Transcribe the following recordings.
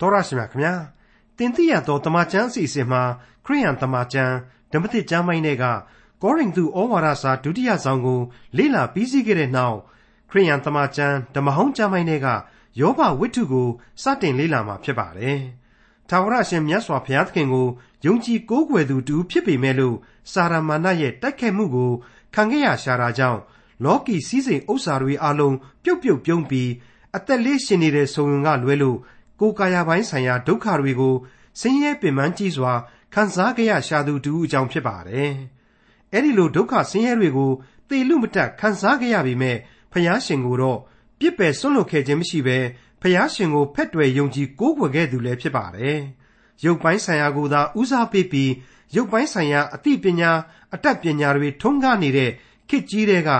တော်ရရှိမြခင်ဗျာတင်တိရသောတမချန်းအစီအစဉ်မှာခရိယန်တမချန်းဓမ္မသစ်ကျမ်းပိုင်းတွေကကောရိန္သုဩဝါဒစာဒုတိယဆောင်ကို လေ့လာပြီးစီးခဲ့တဲ့နောက်ခရိယန်တမချန်းဓမ္မဟောင်းကျမ်းပိုင်းတွေကယောဘဝိတ္ထုကိုစတင်လေ့လာမှာဖြစ်ပါတယ်။ထာဝရရှင်မြတ်စွာဘုရားသခင်ကိုယုံကြည်ကိုးကွယ်သူတူဖြစ်ပေမဲ့လို့စာရမဏေရဲ့တိုက်ခိုက်မှုကိုခံခဲ့ရရှာတာကြောင့်လောကီစည်းစိမ်ဥစ္စာတွေအလုံးပြုတ်ပြုတ်ပြုံးပြီးအသက်လေးရှင်နေတဲ့ဆုံုံကလွဲလို့ ကိုယ်ကာယပိုင်းဆိုင်ရာဒုက္ခတွေကိုဆင်းရဲပင်ပန်းကြီးစွာခံစားကြရရှာသူတူအကြောင်းဖြစ်ပါတယ်။အဲဒီလိုဒုက္ခဆင်းရဲတွေကိုသေလူမတက်ခံစားကြရပေမဲ့ဖယားရှင်ကိုတော့ပြစ်ပယ်ဆွန့်လွတ်ခဲ့ခြင်းမရှိဘဲဖယားရှင်ကိုဖက်တွယ်ယုံကြည်ကိုးကွယ်ခဲ့သူလည်းဖြစ်ပါတယ်။ရုပ်ပိုင်းဆိုင်ရာကိုသာဦးစားပေးပြီးရုပ်ပိုင်းဆိုင်ရာအသိပညာအတတ်ပညာတွေထုံးကားနေတဲ့ခေတ်ကြီးတဲ့က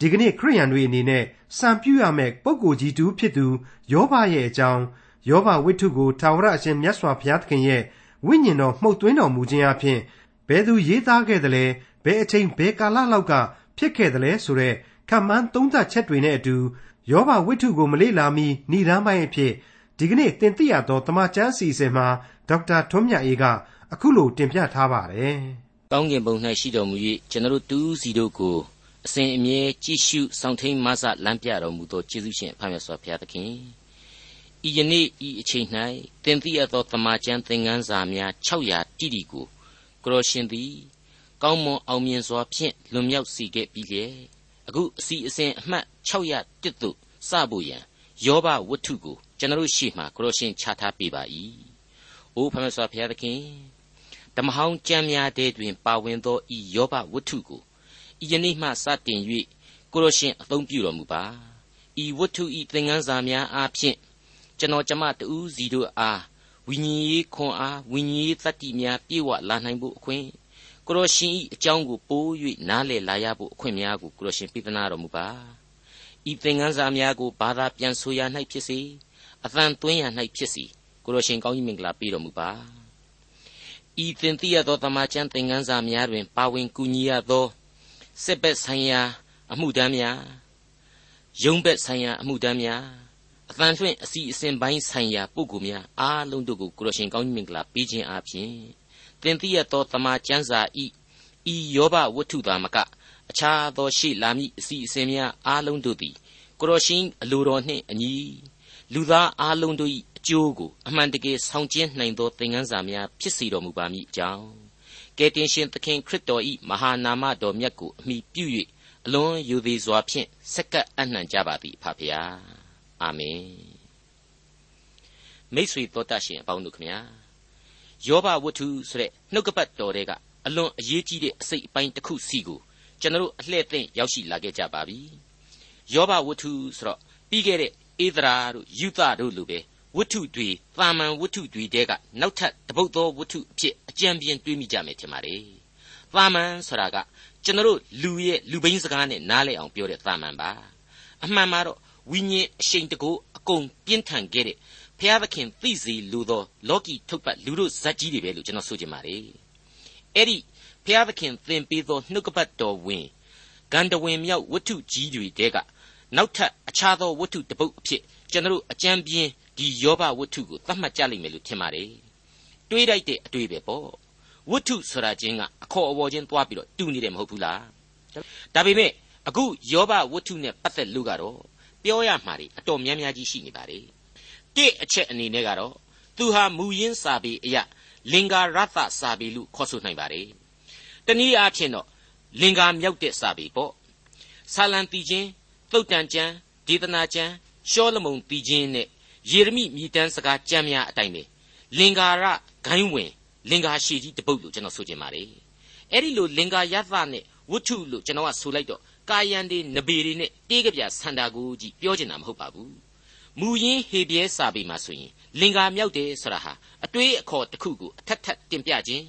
ဒီကနေ့ခရိယန်တွေအနေနဲ့စံပြရမယ့်ပုံကိုယ်ကြီးတူဖြစ်သူယောဘရဲ့အကြောင်း ယောဘဝိတ္ထုကိုထာဝရအရှင်မြတ်စွာဘုရားသခင်ရဲ့ဝိညာဉ်တော်မှုတ်သွင်းတော်မူခြင်းအပြင်ဘယ်သူရေးသားခဲ့သလဲဘယ်အချိန်ဘယ်ကာလလောက်ကဖြစ်ခဲ့သလဲဆိုတဲ့ခံမှန်းသုံးသပ်ချက်တွေနဲ့အတူယောဘဝိတ္ထုကိုမလေ့လာမီဏ္ဍန်ပိုင်းအဖြစ်ဒီကနေ့တင်ပြရသောတမချန်းအစီအစဉ်မှာဒေါက်တာထွန်းမြတ်အေးကအခုလိုတင်ပြထားပါတယ်။ကောင်းကင်ဘုံ၌ရှိတော်မူ၍ကျွန်တော်တို့တူးစီတို့ကိုအစဉ်အမြဲကြည့်ရှုစောင့်ထိန်မဆလမ်းပြတော်မူသောကျေးဇူးရှင်ဖခင်မြတ်စွာဘုရားသခင် ဤယနေ့ဤအချိန်၌သင်သိရသောတမန်ကျမ်းသင်ခန်းစာများ600တိတိကိုကရောရှင်သည် ကောင်းမွန်အောင်မြင်စွာဖြင့်လွန်မြောက်စေခဲ့ပြီးလျက်အခုအစီအစဉ်အမှတ်601သို့စဖို့ရန်ယောဘဝတ္ထုကိုကျွန်တော်ရှေ့မှာကရောရှင်ချထားပေးပါ၏။အိုးဖမဆွာဘုရားသခင်ဓမ္မဟောင်းကျမ်းများတဲ့တွင် ပါဝင်သောဤယောဘဝတ္ထုကိုဤယနေ့မှစတင်၍ကိုရရှင်အသုံးပြုတော်မူပါဤဝတ္ထုဤသင်ခန်းစာများအားဖြင့် ကျွန်တော်ကျမတူးစီတို့အားဝိညာဉ်ရေးခွန်အားဝိညာဉ်ရေးတတ္တိများပြည့်ဝလာနိုင်ဖို့အခွင့်ကိုရရှင်ဤအကြောင်းကိုပိုး၍နားလည်လာရဖို့အခွင့်များကိုကိုရရှင်ပြသနာတော်မူပါဤသင်ခန်းစာများကိုဘာသာပြန်ဆိုရ၌ဖြစ်စေအသံသွင်းရ၌ဖြစ်စေကိုရရှင်ကောင်းကြီးမင်္ဂလာပေးတော်မူပါဤသင်သိရသောတမန်ကျမ်းသင်ခန်းစာများတွင် ပါဝင်ကူညီရသောစစ်ဘက်ဆိုင်ရာ အမှုတမ်းများရုံးဘက်ဆိုင်ရာအမှုတမ်းများ အသံလွှင့်အစီအစဉ်ပိုင်းဆိုင်ရာပုဂ္ဂိုလ်များအားလုံးတို့ကိုကိုရရှင်ကောင်းကြီးမင်္ဂလာပေးခြင်းအပြင်သင်သိရသောတမန်ကျမ်းစာဤဤယောဘဝတ္ထုသာမကအခြားသောရှေ့လာမည့်အစီအစဉ်များအားလုံးတို့သည်ကိုရရှင်အလိုတော်နှင့်အညီလူသားအားလုံးတို့၏အကျိုးကိုအမှန်တကယ်ဆောင်ကျဉ်နိုင်သောသင်ခန်းစာများဖြစ်စေတော်မူပါမည်အကြောင်းကယ်တင်ရှင်သခင်ခရစ်တော်၏မဟာနာမတော်မြတ်ကိုအမိပြု၍အလွန်ယူသည်စွာဖြင့်စက္ကပ်အနှံ့ကြပါသည်ဖဖရာ အာမင်မိတ်ဆွေတော်တတ်ရှင်အပေါင်းတို့ခမညာယောဘဝတ္ထုဆိုတဲ့နှုတ်ကပတ်တော်တွေကအလွန်အရေးကြီးတဲ့အစိတ်အပိုင်းတစ်ခုစီကိုကျွန်တော်အလှည့်သင့်ရောက်ရှိလာခဲ့ကြပါပြီယောဘဝတ္ထုဆိုတော့ပြီးခဲ့တဲ့ဧဒရာတို့ယူသတို့လိုပဲဝတ္ထုတွေတာမန်ဝတ္ထုတွေတဲကနောက်ထပ်တပုတ်သောဝတ္ထုအဖြစ်အကြံပြင်းတွေးမိကြမယ်ထင်ပါတယ်။တာမန်ဆိုတာကကျွန်တော်တို့လူရဲ့လူဘိန်းစကားနဲ့နားလည်အောင်ပြောတဲ့တာမန်ပါ။အမှန်မှာတော့ ဝိညာဉ်အရှိန်တကူအကုန်ပြင်းထန်ခဲ့တဲ့ဖျားသခင်သိစေလိုသော လောကီထုတ်ပတ်လူတို့ဇက်ကြီးတွေပဲလို့ကျွန်တော်ဆိုချင်ပါတယ်။အဲ့ဒီဖျားသခင်သင်ပေးသောနှုတ်ကပတ်တော်ဝင်ဂန္ဓဝင်မြောက်ဝတ္ထုကြီးတွေတဲကနောက်ထပ်အခြားသောဝတ္ထုတစ်ပုဒ်အဖြစ်ကျွန်တော်အကြံပြင်းဒီယောဘဝတ္ထုကိုသတ်မှတ်ကြလိမ့်မယ်လို့ထင်ပါတယ်။တွေးလိုက်တဲ့အတွေ့ပဲပေါ့။ဝတ္ထုဆိုတာချင်းကအခေါ်အဝေါ်ချင်းသွားပြီးတော့တူနေတယ်မဟုတ်ဘူးလား။ဒါပေမဲ့အခုယောဘဝတ္ထုနဲ့ပတ်သက်လို့ကတော့ ပြောရမှာတွေအတော်များများကြီးရှိနေပါတယ်။တစ်အချက်အနေနဲ့ကတော့သူဟာမူရင်းစာပေအရာလင်္ကာရသစာပေလို့ခေါ်ဆိုနိုင်ပါတယ်။တနည်းအားဖြင့်တော့လင်္ကာမြောက်တဲ့စာပေပေါ့။ဆာလံတီချင်းသုတ်တန်ကျမ်းဒေသနာကျမ်းရှောလမုန်တီချင်းနဲ့ယေရမိမြည်တမ်းစကားကြမ်းများအတိုင်းပဲလင်္ကာရဂိုင်းဝင်လင်္ကာရှည်ကြီးတပုတ်လို့ကျွန်တော်ဆိုချင်ပါတယ်အဲ့ဒီလိုလင်္ကာယသနဲ့ဝတ္ထုလို့ကျွန်တော်ကဆိုလိုက်တော့ ကာယံတွေနဘေတွေနဲ့တေးကြပြဆန္ဒကိုကြီးပြောချင်တာမဟုတ်ပါဘူးမူရင်းဟေပြဲစာပေမှာဆိုရင်လင်္ကာမြောက်တယ်ဆိုတာဟာအတွေးအခေါ်တစ်ခုကိုအထက်ထက်တင်ပြခြင်း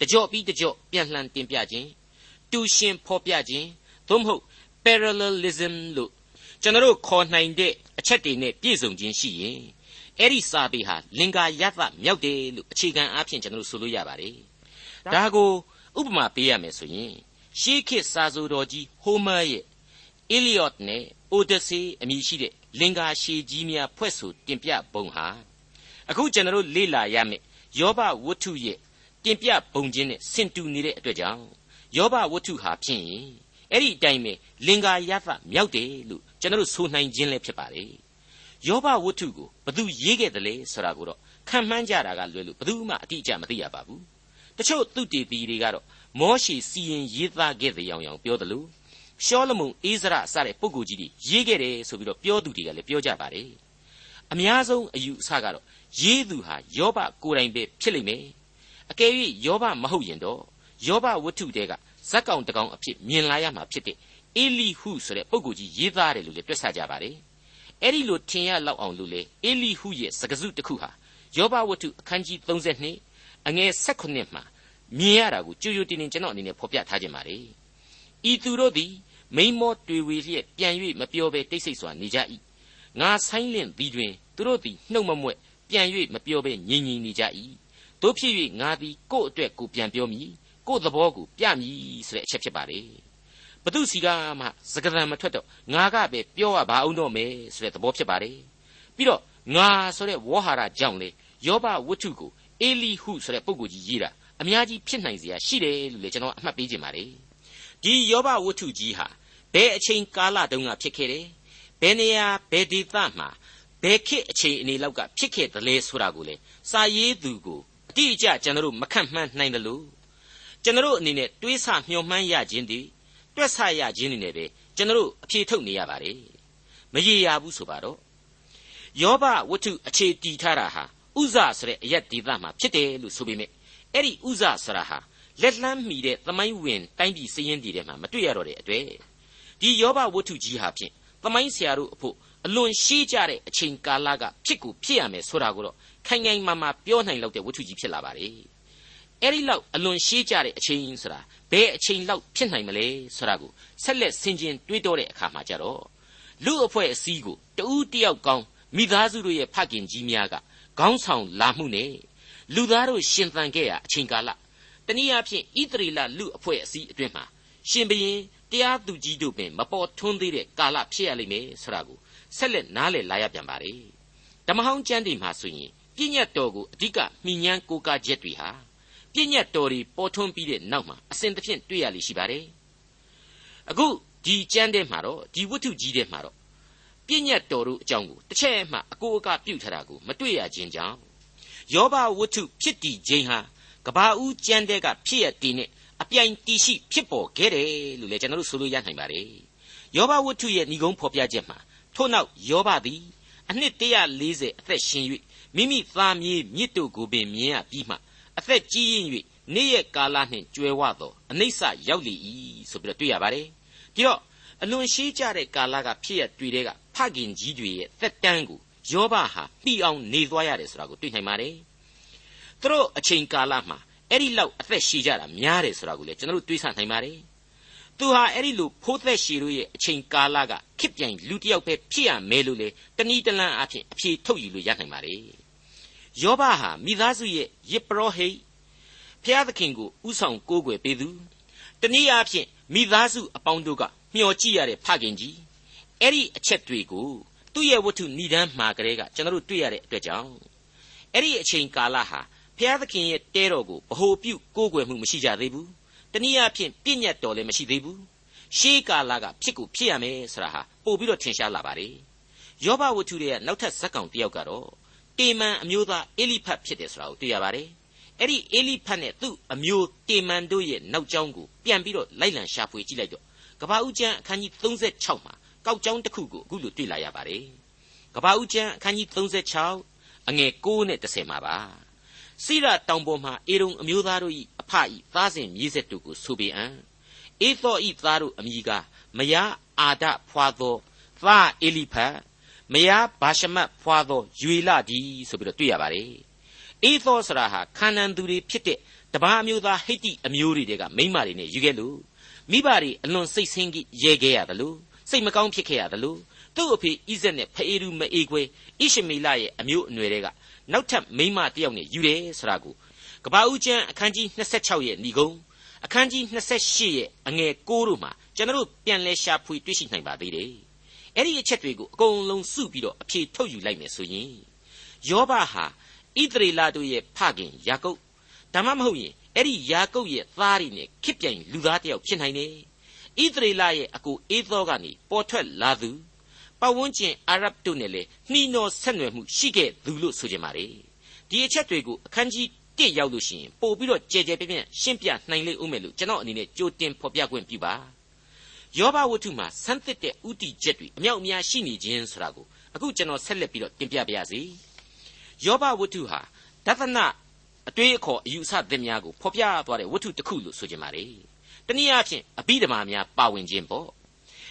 တကြော့ပြီးတကြော့ပြန်လှန်တင်ပြခြင်းတူရှင်ဖော်ပြခြင်းသို့မဟုတ် parallelism လို့ကျွန်တော်ခေါ်နိုင်တဲ့အချက်တွေနဲ့ပြည့်စုံခြင်းရှိရင်အဲ့ဒီစာပေဟာလင်္ကာယသမြောက်တယ်လို့အခြေခံအားဖြင့်ကျွန်တော်ဆိုလို့ရပါတယ်။ဒါကိုဥပမာပေးရမယ်ဆိုရင် ရှေးခေတ်စာဆိုတော်ကြီးဟိုမာရဲ့ Iliad နဲ့ Odyssey အမည်ရှိတဲ့လင်္ကာရှည်ကြီးများဖွဲ့ဆိုတင်ပြပုံဟာအခုကျွန်တော်တို့လေ့လာရမယ်ယောဘဝတ္ထုရဲ့တင်ပြပုံချင်းနဲ့ဆင်တူနေတဲ့အတွက်ကြောင့်ယောဘဝတ္ထုဟာဖြင့်အဲ့ဒီအတိုင်းပဲလင်္ကာယသမြောက်တယ်လို့ကျွန်တော်တို့ဆိုနိုင်ခြင်းလည်းဖြစ်ပါလေယောဘဝတ္ထုကိုဘသူရေးခဲ့တယ်လဲဆိုတာကိုတော့ခံမှန်းကြတာကလွယ်လို့ဘသူမှအတိအကျမသိရပါဘူးတချို့သူတေတီတွေကတော့ မောရှေစီရင်ရေးသားခဲ့တဲ့အောင်အောင်ပြောတယ်လို့ရှောလမုန်အိဇရစတဲ့ပုဂ္ဂိုလ်ကြီးတွေရေးခဲ့တယ်ဆိုပြီးတော့ပြောသူတွေကလည်းပြောကြပါတယ်အများဆုံးအယူအဆကတော့ရေးသူဟာယောဘကိုယ်တိုင်ပဲဖြစ်လိမ့်မယ်အကယ်၍ယောဘမဟုတ်ရင်တော့ယောဘဝတ္ထုတဲကဇက်ကောင်တကောင်အဖြစ်မြင်လာရမှာဖြစ်တဲ့အေလိဟုဆိုတဲ့ပုဂ္ဂိုလ်ကြီးရေးသားတယ်လို့လည်းတွက်ဆကြပါတယ်အဲ့ဒီလိုထင်ရလောက်အောင်လို့လေအေလိဟုရဲ့စကားစုတစ်ခုဟာယောဘဝတ္ထုအခန်းကြီး32အငယ်16မှာ မြင်ရတာကိုကြွကြွတင်တင်ကျွန်တော်အနေနဲ့ဖော်ပြထားခြင်းပါလေဤသူတို့သည်မိမောတွေ့ဝေလျက်ပြန်၍မပြောဘဲတိတ်ဆိတ်စွာနေကြ၏ငါဆိုင်လင့်သည်တွင်သူတို့သည်နှုတ်မမွက်ပြန်၍မပြောဘဲငြိမ်ငြိမ်နေကြ၏တို့ဖြစ်၍ငါသည်ကို့အတွက်ကိုပြန်ပြောမည်ကို့သဘောကိုပြမည်ဆိုတဲ့အချက်ဖြစ်ပါလေဘသူစီကမှစကားသံမထွက်တော့ငါကပဲပြောရပါအောင်တော့မယ်ဆိုတဲ့သဘောဖြစ်ပါလေပြီးတော့ငါဆိုတဲ့ဝေါ်ဟာရကြောင့်လေယောဘဝတ္ထုကိုအေလိဟုဆိုတဲ့ပုဂ္ဂိုလ်ကြီးရေးတာ အများကြီးဖြစ်နိုင်စရာရှိတယ်လို့လည်းကျွန်တော်အမှတ်ပေးခြင်းပါတယ်ဒီယောဘဝတ္ထုကြီးဟာဘယ်အချိန်ကာလတုန်းကဖြစ်ခဲ့တယ်ဘယ်နေရာဘယ်ဒေသမှာဘယ်ခေတ်အချိန်အနေလောက်ကဖြစ်ခဲ့သလဲဆိုတာကိုလေစာရေးသူကိုအတိအကျကျွန်တော်တို့မခန့်မှန်းနိုင်တယ်လို့ကျွန်တော်အနေနဲ့တွေးဆမျှော်မှန်းရခြင်းဒီတွက်ဆရခြင်းနေနဲ့ပဲကျွန်တော်အဖြေထုတ်နေရပါတယ်မရေရဘူးဆိုပါတော့ယောဘဝတ္ထုအခြေတည်ထားတာဟာဥဇဆိုတဲ့အရက်ဒေသမှာဖြစ်တယ်လို့ဆိုပေမဲ့ အဲ့ဒီဥဇဆိုတာဟာလက်လန်းမီတဲ့သမိုင်းဝင်တိုင်းပြည်စည်ရင်တည်ထဲမှာမတွေ့ရတော့တဲ့အတွေ့ဒီယောဘဝတ္ထုကြီးဟာဖြင့်သမိုင်းဆရာတို့အဖို့အလွန်ရှေးကြတဲ့အချိန်ကာလကဖြစ်ကိုဖြစ်ရမယ်ဆိုတာကိုတော့ခိုင်ခိုင်မာမာပြောနိုင်လောက်တဲ့ဝတ္ထုကြီးဖြစ်လာပါလေအဲ့ဒီလောက်အလွန်ရှေးကြတဲ့အချိန်ဆိုတာဘယ်အချိန်လောက်ဖြစ်နိုင်မလဲဆိုတာကိုဆက်လက်ဆင်ခြင်တွေးတောတဲ့အခါမှာကြတော့လူအဖွဲ့အစည်းကိုတဦးတယောက်ကောင်းမိသားစုတို့ရဲ့ဖခင်ကြီးများကခေါင်းဆောင်လာမှုနဲ့ လူသားတို့ရှင်သန်ခဲ့ရအချိန်ကာလတနည်းအားဖြင့်ဣသရေလလူအဖွဲ့အစည်းအတွင်းမှာရှင်ဘရင်တရားသူကြီးတို့ပင်မပေါ်ထွန်းသေးတဲ့ကာလဖြစ်ရလိမ့်မယ်ဆိုတာကိုဆက်လက်နားလည်လာရပြန်ပါလေဓမ္မဟောင်းကျမ်းတွေမှာဆိုရင်ပြည့်ညတ်တော်ကိုအဓိကမှီညမ်းကိုးကားချက်တွေဟာပြည့်ညတ်တော်တွေပေါ်ထွန်းပြီးတဲ့နောက်မှာအစဉ်တစ်ဖြင့်တွေ့ရလိမ့်ရှိပါတယ်အခုဒီကျမ်းထဲမှာတော့ဒီဝတ္ထုကြီးထဲမှာတော့ပြည့်ညတ်တော်တို့အကြောင်းကိုတစ်ချက်မှအကိုအကပြုထားတာကိုမတွေ့ရခြင်းကြောင့် ယောဘဝတ္ထုဖြစ်တည်ခြင်းဟာကဘာဦးကျမ်းတဲ့ကဖြစ်ရတည်နဲ့အပြိုင်တီရှိဖြစ်ပေါ်ခဲ့တယ်လို့လည်းကျွန်တော်တို့ဆိုလို့ရနိုင်ပါတယ်ယောဘဝတ္ထုရဲ့ဏိဂုံးဖော်ပြချက်မှာထို့နောက်ယောဘသည်အနှစ်140အသက်ရှင်၍မိမိသားမြေးမြစ်တို့ကိုပင်မြင်ရပြီးမှအသက်ကြီးရင်၍နေ့ရက်ကာလနှင့်ကြွယ်ဝသောအနိစ္စရောက်လေ၏ဆိုပြီးတော့တွေ့ရပါတယ်ပြီးတော့အလွန်ရှိကြတဲ့ကာလကဖြစ်ရတွေ့တဲ့ကဖခင်ကြီးတွေရဲ့သက်တမ်းကို ယောဘဟာပြီးအောင်နေသွားရတယ်ဆိုတာကိုတွေ့နိုင်ပါတယ်သူတို့အချိန်ကာလမှာအဲ့ဒီလောက်အသက်ရှည်ကြတာများတယ်ဆိုတာကိုလည်းကျွန်တော်တို့တွေးဆနိုင်ပါတယ်သူဟာအဲ့ဒီလိုဖိုးသက်ရှည်တို့ရဲ့အချိန်ကာလကခစ်ပြိုင်လူတစ်ယောက်ပဲဖြစ်ရမယ်လို့လေတဏီတလန်းအဖြစ်အဖြေထုတ်ယူလို့ရနိုင်ပါတယ်ယောဘဟာမိသားစုရဲ့ယစ်ပရောဟိတ်ဖျားသခင်ကိုဥဆောင်ကိုးကွယ်ပေးသူတနည်းအားဖြင့်မိသားစုအပေါင်းတို့ကမျှော်ကြည့်ရတဲ့ဖခင်ကြီးအဲ့ဒီအချက်တွေကို သူ့ရဲ့ဝတ္ထုဏိဒန်းမှာကလေးကကျွန်တော်တို့တွေ့ရတဲ့အတွက်ကြောင့်အဲ့ဒီအချိန်ကာလဟာဖျားသခင်ရဲ့တဲတော်ကိုဗဟိုပြုကိုးကွယ်မှုမရှိကြသေးဘူးတနည်းအားဖြင့်ပြည့်ညတ်တော်လည်းမရှိသေးဘူးရှေးကာလကဖြစ်ကိုဖြစ်ရမယ်ဆိုတာဟာပို့ပြီးတော့ထင်ရှားလာပါတယ်ယောဘဝတ္ထုရဲ့နောက်ထပ်ဇက်ကောင်တစ်ယောက်ကတော့တေမန်အမျိုးသားအေလိဖတ်ဖြစ်တယ်ဆိုတာကိုတွေ့ရပါတယ်အဲ့ဒီအေလိဖတ်နဲ့သူ့အမျိုးတေမန်တို့ရဲ့နောက်ကျောင်းကိုပြန်ပြီးတော့လိုက်လံရှာဖွေကြည့်လိုက်တော့ကဘာဦးကျမ်းအခန်းကြီး36မှာ ကောက်ကျောင်းတစ်ခုကိုအခုလိုတွေ့လာရပါတယ်ကဘာဦးကျမ်းအခန်းကြီး36အငယ်9နဲ့10မှာပါစိရတောင်ပေါ်မှာအေရုံအမျိုးသားတို့၏အဖ၏သားစဉ်မြေးဆက်တို့ကိုဆိုပေအံ့အေသောဤသားတို့အမိကမယားအာဒဖွာသောသားအေလိဖတ်မယားဘာရှမတ်ဖွာသောယူလဒီဆိုပြီးတော့တွေ့ရပါတယ်အေသောဆရာဟာခါနန်သူတွေဖြစ်တဲ့တပားအမျိုးသားဟိတ်တိအမျိုးတွေကမိမတွေနဲ့ယူခဲ့လို့မိဘတွေအလွန်စိတ်ဆင်းကြီးရဲခဲ့ရတယ်လို့ စိတ်မကောင်းဖြစ်ခဲ့ရတယ်လို့သူ့အဖေဣဇက်နဲ့ဖအေရုမအေခွဲဣရှမေလရဲ့အမျိုးအနွယ်တွေကနောက်ထပ်မိမတယောက်နဲ့ယူတယ်ဆိုတာကိုကပ္ပဦးကျမ်းအခန်းကြီး26ရဲ့ဏိဂုံးအခန်းကြီး28ရဲ့အငယ်6တို့မှာကျွန်တော်တို့ပြန်လဲရှာဖွေတွေ့ရှိနိုင်ပါသေးတယ်။အဲ့ဒီအချက်တွေကိုအကုန်လုံးစုပြီးတော့အဖြေထုတ်ယူလိုက်မယ်ဆိုရင်ယောဘဟာဣသရေလတို့ရဲ့ဖခင်ယာကုပ်ဒါမှမဟုတ်ရင်အဲ့ဒီယာကုပ်ရဲ့သားတွေနဲ့ခစ်ပြိုင်လူသားတစ်ယောက်ဖြစ်နိုင်တယ် ဣသရေလရဲ့အကိုအေသောကနေပေါ်ထွက်လာသူပတ်ဝန်းကျင်အာရဗ်တို့နဲ့လည်းနှီးနှောဆက်နွယ်မှုရှိခဲ့သူလို့ဆိုကြပါလေဒီအချက်တွေကိုအခန်းကြီး1ရောက်လို့ရှိရင်ပို့ပြီးတော့ကြဲကြဲပြန့်ပြန့်ရှင်းပြနိုင်လိမ့်ဦးမယ်လို့ကျွန်တော်အနေနဲ့ကြိုတင်ဖော်ပြခွင့်ပြုပါယောဘဝတ္ထုမှာဆန်းသစ်တဲ့ဥတီချက်တွေအမြောက်အများရှိနေခြင်းဆိုတာကိုအခုကျွန်တော်ဆက်လက်ပြီးတော့တင်ပြပါရစေယောဘဝတ္ထုဟာဒသနအတွေးအခေါ်အယူအဆသစ်များကိုဖော်ပြသွားတဲ့ဝတ္ထုတစ်ခုလို့ဆိုကြပါလေ တနည်းအားဖြင့်အဘိဓမ္မာများပါဝင်ခြင်းပေါ့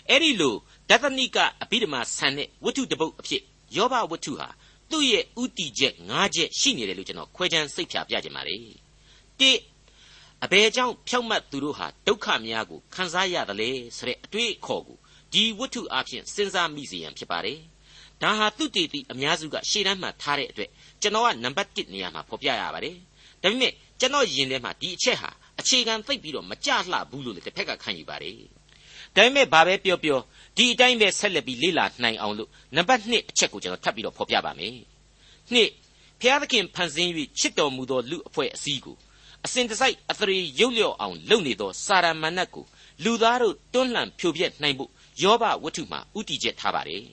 အဲ့ဒီလိုဒသနိကအဘိဓမ္မာဆန်တဲ့ဝတ္ထုတစ်ပုဒ်အဖြစ်ယောဘဝတ္ထုဟာသူ့ရဲ့ဥတီချက်၅ချက်ရှိနေတယ်လို့ကျွန်တော်ခွဲခြမ်းစိတ်ဖြာပြကြပါလေတိအဘယ်ကြောင့်ဖြောက်မှတ်သူတို့ဟာဒုက္ခများကိုခံစားရတယ်လေဆိုတဲ့အတွေ့အခေါ်ကိုဒီဝတ္ထုအဖြစ်စဉ်းစားမိစေရန်ဖြစ်ပါတယ်ဒါဟာသူတေတီအများစုကရှေ့တန်းမှထားတဲ့အတွက်ကျွန်တော်ကနံပါတ်1နေရာမှာဖော်ပြရပါတယ်ဒါပေမဲ့ကျွန်တော်ယင်ထဲမှာဒီအချက်ဟာ အခြေခံသိပ်ပြီးတော့မကြလှဘူးလို့လည်းတစ်ဖက်ကခံယူပါတယ်ဒါပေမဲ့ဘာပဲပြောပြောဒီအတိုင်းပဲဆက်လက်ပြီးလေ့လာနိုင်အောင်လို့နံပါတ်1အချက်ကိုကျွန်တော်ထပ်ပြီးတော့ဖော်ပြပါမယ်နှစ်ဖျားသခင်ဖန်ဆင်း၍ချစ်တော်မူသောလူအဖွဲ့အစည်းကိုအစဉ်တစိုက်အသရေရုပ်လျော့အောင်လုပ်နေသောစာရမဏတ်ကိုလူသားတို့တွန်းလှန်ဖြိုပြက်နိုင်ဖို့ယောဘဝတ္ထုမှာဥတီချက်ထားပါတယ်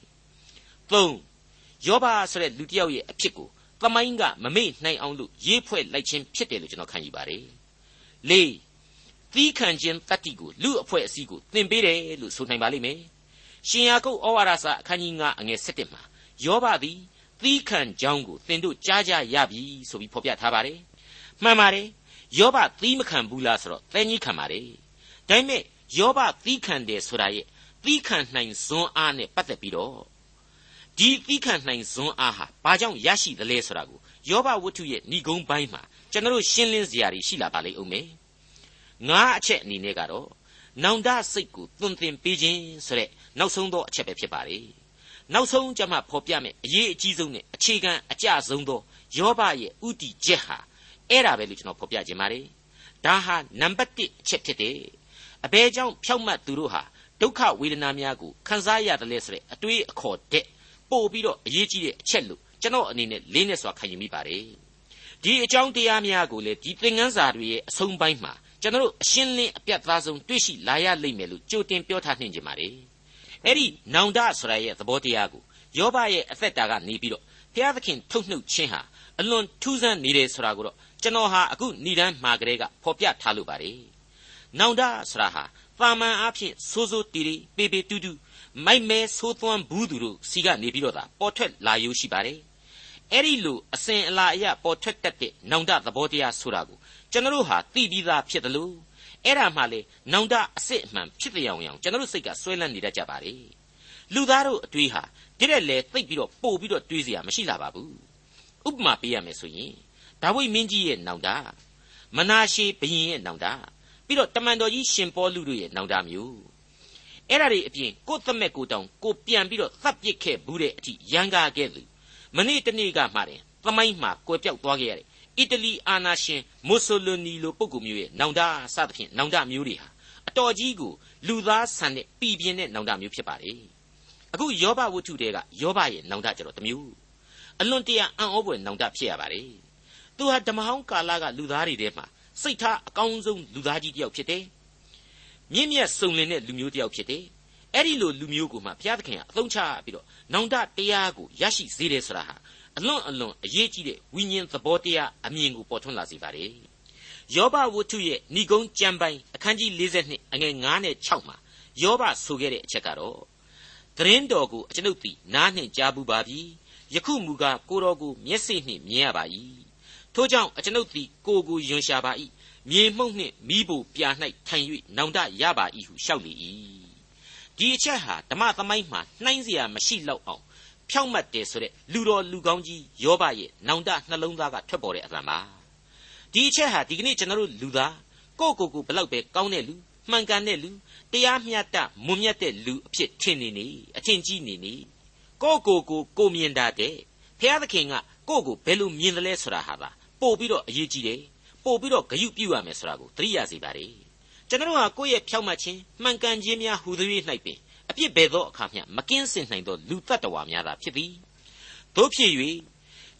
3ယောဘဆိုတဲ့လူတစ်ယောက်ရဲ့အဖြစ်ကိုသမိုင်းကမမေ့နိုင်အောင်လို့ရေးဖွဲ့လိုက်ခြင်းဖြစ်တယ်လို့ကျွန်တော်ခံယူပါတယ် ၄သီးခံခြင်းတတ္တိကိုလူအဖွဲ့အစည်းကိုသင်ပေးတယ်လို့ဆိုနိုင်ပါလိမ့်မယ်ရှင်ယာကုပ်ဩဝါဒစာအခန်းကြီး9အငယ်7မှာယောဘသည်သီးခံကြောင်းကိုသင်တို့ကြားကြရပြီဆိုပြီးဖော်ပြထားပါတယ်မှန်ပါတယ်ယောဘသီးမခံဘူးလားဆိုတော့သင်ကြီးခံပါတယ်ဒါပေမဲ့ယောဘသီးခံတယ်ဆိုတာရဲ့သီးခံနိုင်ဇွန်းအားနဲ့ပတ်သက်ပြီးတော့ဒီသီးခံနိုင်ဇွန်းအားဟာဘာကြောင့်ရရှိသလဲဆိုတာကိုယောဘဝတ္ထုရဲ့ဏိဂုံးပိုင်းမှာ ကျွန်တော်ရှင်းလင်းစရာတွေရှိလာပါလိမ့်ဦးမယ်ငါးအချက်အနေနဲ့ကတော့နောင်တစိတ်ကိုသွန်သင်ပေးခြင်းဆိုတဲ့နောက်ဆုံးသောအချက်ပဲဖြစ်ပါလေနောက်ဆုံးကြမှာဖော်ပြမယ်အရေးအကြီးဆုံးနဲ့အခြေခံအကျဆုံးသောယောဘရဲ့ဥတီချက်ဟာအဲ့ဒါပဲလို့ကျွန်တော်ဖော်ပြခြင်းပါတယ်ဒါဟာနံပါတ်1အချက်ဖြစ်တယ်အဘဲကြောင့်ဖြောက်မှတ်သူတို့ဟာဒုက္ခဝေဒနာများကိုခံစားရတယ်လဲဆိုတဲ့အတွေးအခေါ်တဲ့ပို့ပြီးတော့အရေးကြီးတဲ့အချက်လို့ကျွန်တော်အနေနဲ့လေးနဲ့စွာခံယူမိပါတယ် ဒီအကြောင်းတရားများကိုလေဒီသင်ခန်းစာတွေရဲ့အဆုံးပိုင်းမှာကျွန်တော်အရှင်းလင်းအပြတ်သားဆုံးတွေ့ရှိလာရလိမ့်မယ်လို့ကြိုတင်ပြောထားနှင်ကြပါလေအဲ့ဒီနောင်တဆိုရရဲ့သဘောတရားကိုယောဘရဲ့အသက်တာကနေပြီးတော့ဘုရားသခင်ထုတ်နှုတ်ခြင်းဟာအလွန်ထူးဆန်းနေတယ်ဆိုတာကိုတော့ကျွန်တော်ဟာအခုဏိဒန်းမှာကလေးကဖော်ပြထားလို့ပါတယ်နောင်တဆိုတာဟာပါမန်အဖြစ်စိုးစိုးတီတီပေပေတူးတူးမိုက်မဲဆိုးသွမ်းဘူးသူတို့စီကနေပြီးတော့သာပေါ်ထွက်လာယူရှိပါတယ် အဲ့ဒီလိုအစဉ်အလာအရပေါ်ထွက်တတ်တဲ့နောင်တသဘောတရားဆိုတာကိုကျွန်တော်တို့ဟာသိပြီးသားဖြစ်တယ်လို့အဲ့ဒါမှလေနောင်တအစစ်အမှန်ဖြစ်တဲ့အောင်အောင်ကျွန်တော်တို့စိတ်ကဆွဲလန်းနေတတ်ကြပါလေလူသားတို့အတွေးဟာဒီတဲ့လေသိပ်ပြီးတော့ပို့ပြီးတော့တွေးစရာမရှိလာပါဘူးဥပမာပေးရမယ်ဆိုရင်ဒါဝိမင်းကြီးရဲ့နောင်တမနာရှေဘုရင်ရဲ့နောင်တပြီးတော့တမန်တော်ကြီးရှင်ပေါလုတို့ရဲ့နောင်တမျိုးအဲ့ဒါတွေအပြင်ကိုသမက်ကိုတောင်ကိုပြန်ပြီးတော့သတ်ပစ်ခဲ့ဘူးတဲ့အထိရန်ကားခဲ့သူ မနေ့တနေ့ကမှတင်သမိုင်းမှာကွယ်ပြောက်သွားခဲ့ရတဲ့အီတလီအာနာရှင်မွတ်ဆိုလိုနီလိုပုဂ္ဂိုလ်မျိုးရဲ့နောင်တစသဖြင့်နောင်တမျိုးတွေဟာအတော်ကြီးကိုလူသားဆန်တဲ့ပြည်ပြင်းတဲ့နောင်တမျိုးဖြစ်ပါလေအခုယောဘဝတ္ထုတွေကယောဘရဲ့နောင်တကြတော့တမျိုးအလွန်တရာအံ့ဩဖွယ်နောင်တဖြစ်ရပါလေသူဟာဓမ္မဟောင်းကာလကလူသားတွေထဲမှာစိတ်ထားအကောင်းဆုံးလူသားကြီးတစ်ယောက်ဖြစ်တယ်မြင့်မြတ်စုံလင်တဲ့လူမျိုးတစ်ယောက်ဖြစ်တယ် အဲ့ဒီလိုလူမျိုးကိုမှဘုရားသခင်ကအသုံးချပြီးတော့နောင်တတရားကိုရရှိစေတယ်ဆိုတာဟာအလွန်အလွန်အရေးကြီးတဲ့ဝိညာဉ်သဘောတရားအမြင်ကိုပေါ်ထွန်းလာစေပါတယ်ယောဘဝတ္ထုရဲ့ဏိဂုံးကြံပိုင်းအခန်းကြီး42အငယ်9နဲ့6မှာယောဘဆိုခဲ့တဲ့အချက်ကတော့သတင်းတော်ကိုအကျွန်ုပ်သည်နားနှင့်ကြားဘူးပါပြီယခုမူကားကိုတော်ကိုမျက်စိနှင့်မြင်ရပါ၏ထို့ကြောင့်အကျွန်ုပ်သည်ကိုကိုယွန်ရှာပါ၏မြေမှုန့်နှင့်မိဖို့ပြာ၌ထိုင်၍နောင်တရပါ၏ဟုလျှောက်လေ၏ ဒီအချက်ဟာဓမ္မသမိုင်းမှာနှိုင်းစရာမရှိလောက်အောင်ဖြောင့်မတ်တယ်ဆိုတဲ့လူတော်လူကောင်းကြီးယောဘရဲ့နောင်တနှလုံးသားကထွက်ပေါ်တဲ့အသံပါဒီအချက်ဟာဒီကနေ့ကျွန်တော်တို့လူသားကိုယ့်ကိုယ်ကိုဘလောက်ပဲကောင်းတဲ့လူမှန်ကန်တဲ့လူတရားမျှတမွန်မြတ်တဲ့လူအဖြစ်ထင်နေနေအထင်ကြီးနေနေကိုယ့်ကိုယ်ကိုကိုမြင်တာတဲ့ဘုရားသခင်ကကိုယ့်ကိုဘယ်လိုမြင်တယ်လဲဆိုတာဟာပါပို့ပြီးတော့အရေးကြီးတယ်ပို့ပြီးတော့ဂရုပြုရမယ်ဆိုတာကိုသတိရစေပါ रे ကျွန်တော်ဟာကိုယ့်ရဲ့ဖြောက်မှတ်ခြင်းမှန်ကန်ခြင်းများဟူသည်၌ပင်အပြစ်ဘယ်သောအခါမျှမကင်းစင်နိုင်သောလူတ attva များသာဖြစ်သည်တို့ဖြစ်၍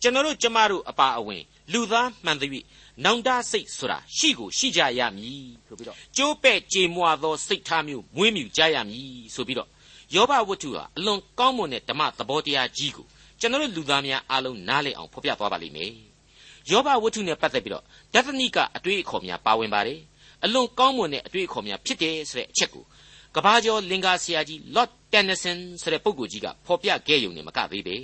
ကျွန်တော်တို့ကျမတို့အပါအဝင် လူသားမှန်သဖြင့်နောင်တစိတ်ဆိုတာရှိကိုရှိကြရမည်ဆိုပြီးတော့ကျိုးပဲ့ကြေမွာသောစိတ်ထားမျိုးမွေးမြူကြရမည်ဆိုပြီးတော့ယောဘဝတ္ထုဟာအလွန်ကောင်းမွန်တဲ့ဓမ္မသဘောတရားကြီးကိုကျွန်တော်တို့လူသားများအားလုံးနားလည်အောင်ဖော်ပြသွားပါလိမ့်မယ်ယောဘဝတ္ထုနဲ့ပတ်သက်ပြီးတော့ဒသနိကအတွေ့အခေါ်များပါဝင်ပါတယ် အလွန်ကောင်းမွန်တဲ့အတွေ့အခေါ်များဖြစ်တယ်ဆိုတဲ့အချက်ကိုကဘာကျော်လင်္ကာဆရာကြီး Lord Tennyson ဆိုတဲ့ပုဂ္ဂိုလ်ကြီးကဖော်ပြခဲ့ရုံနဲ့မကသေးပဲ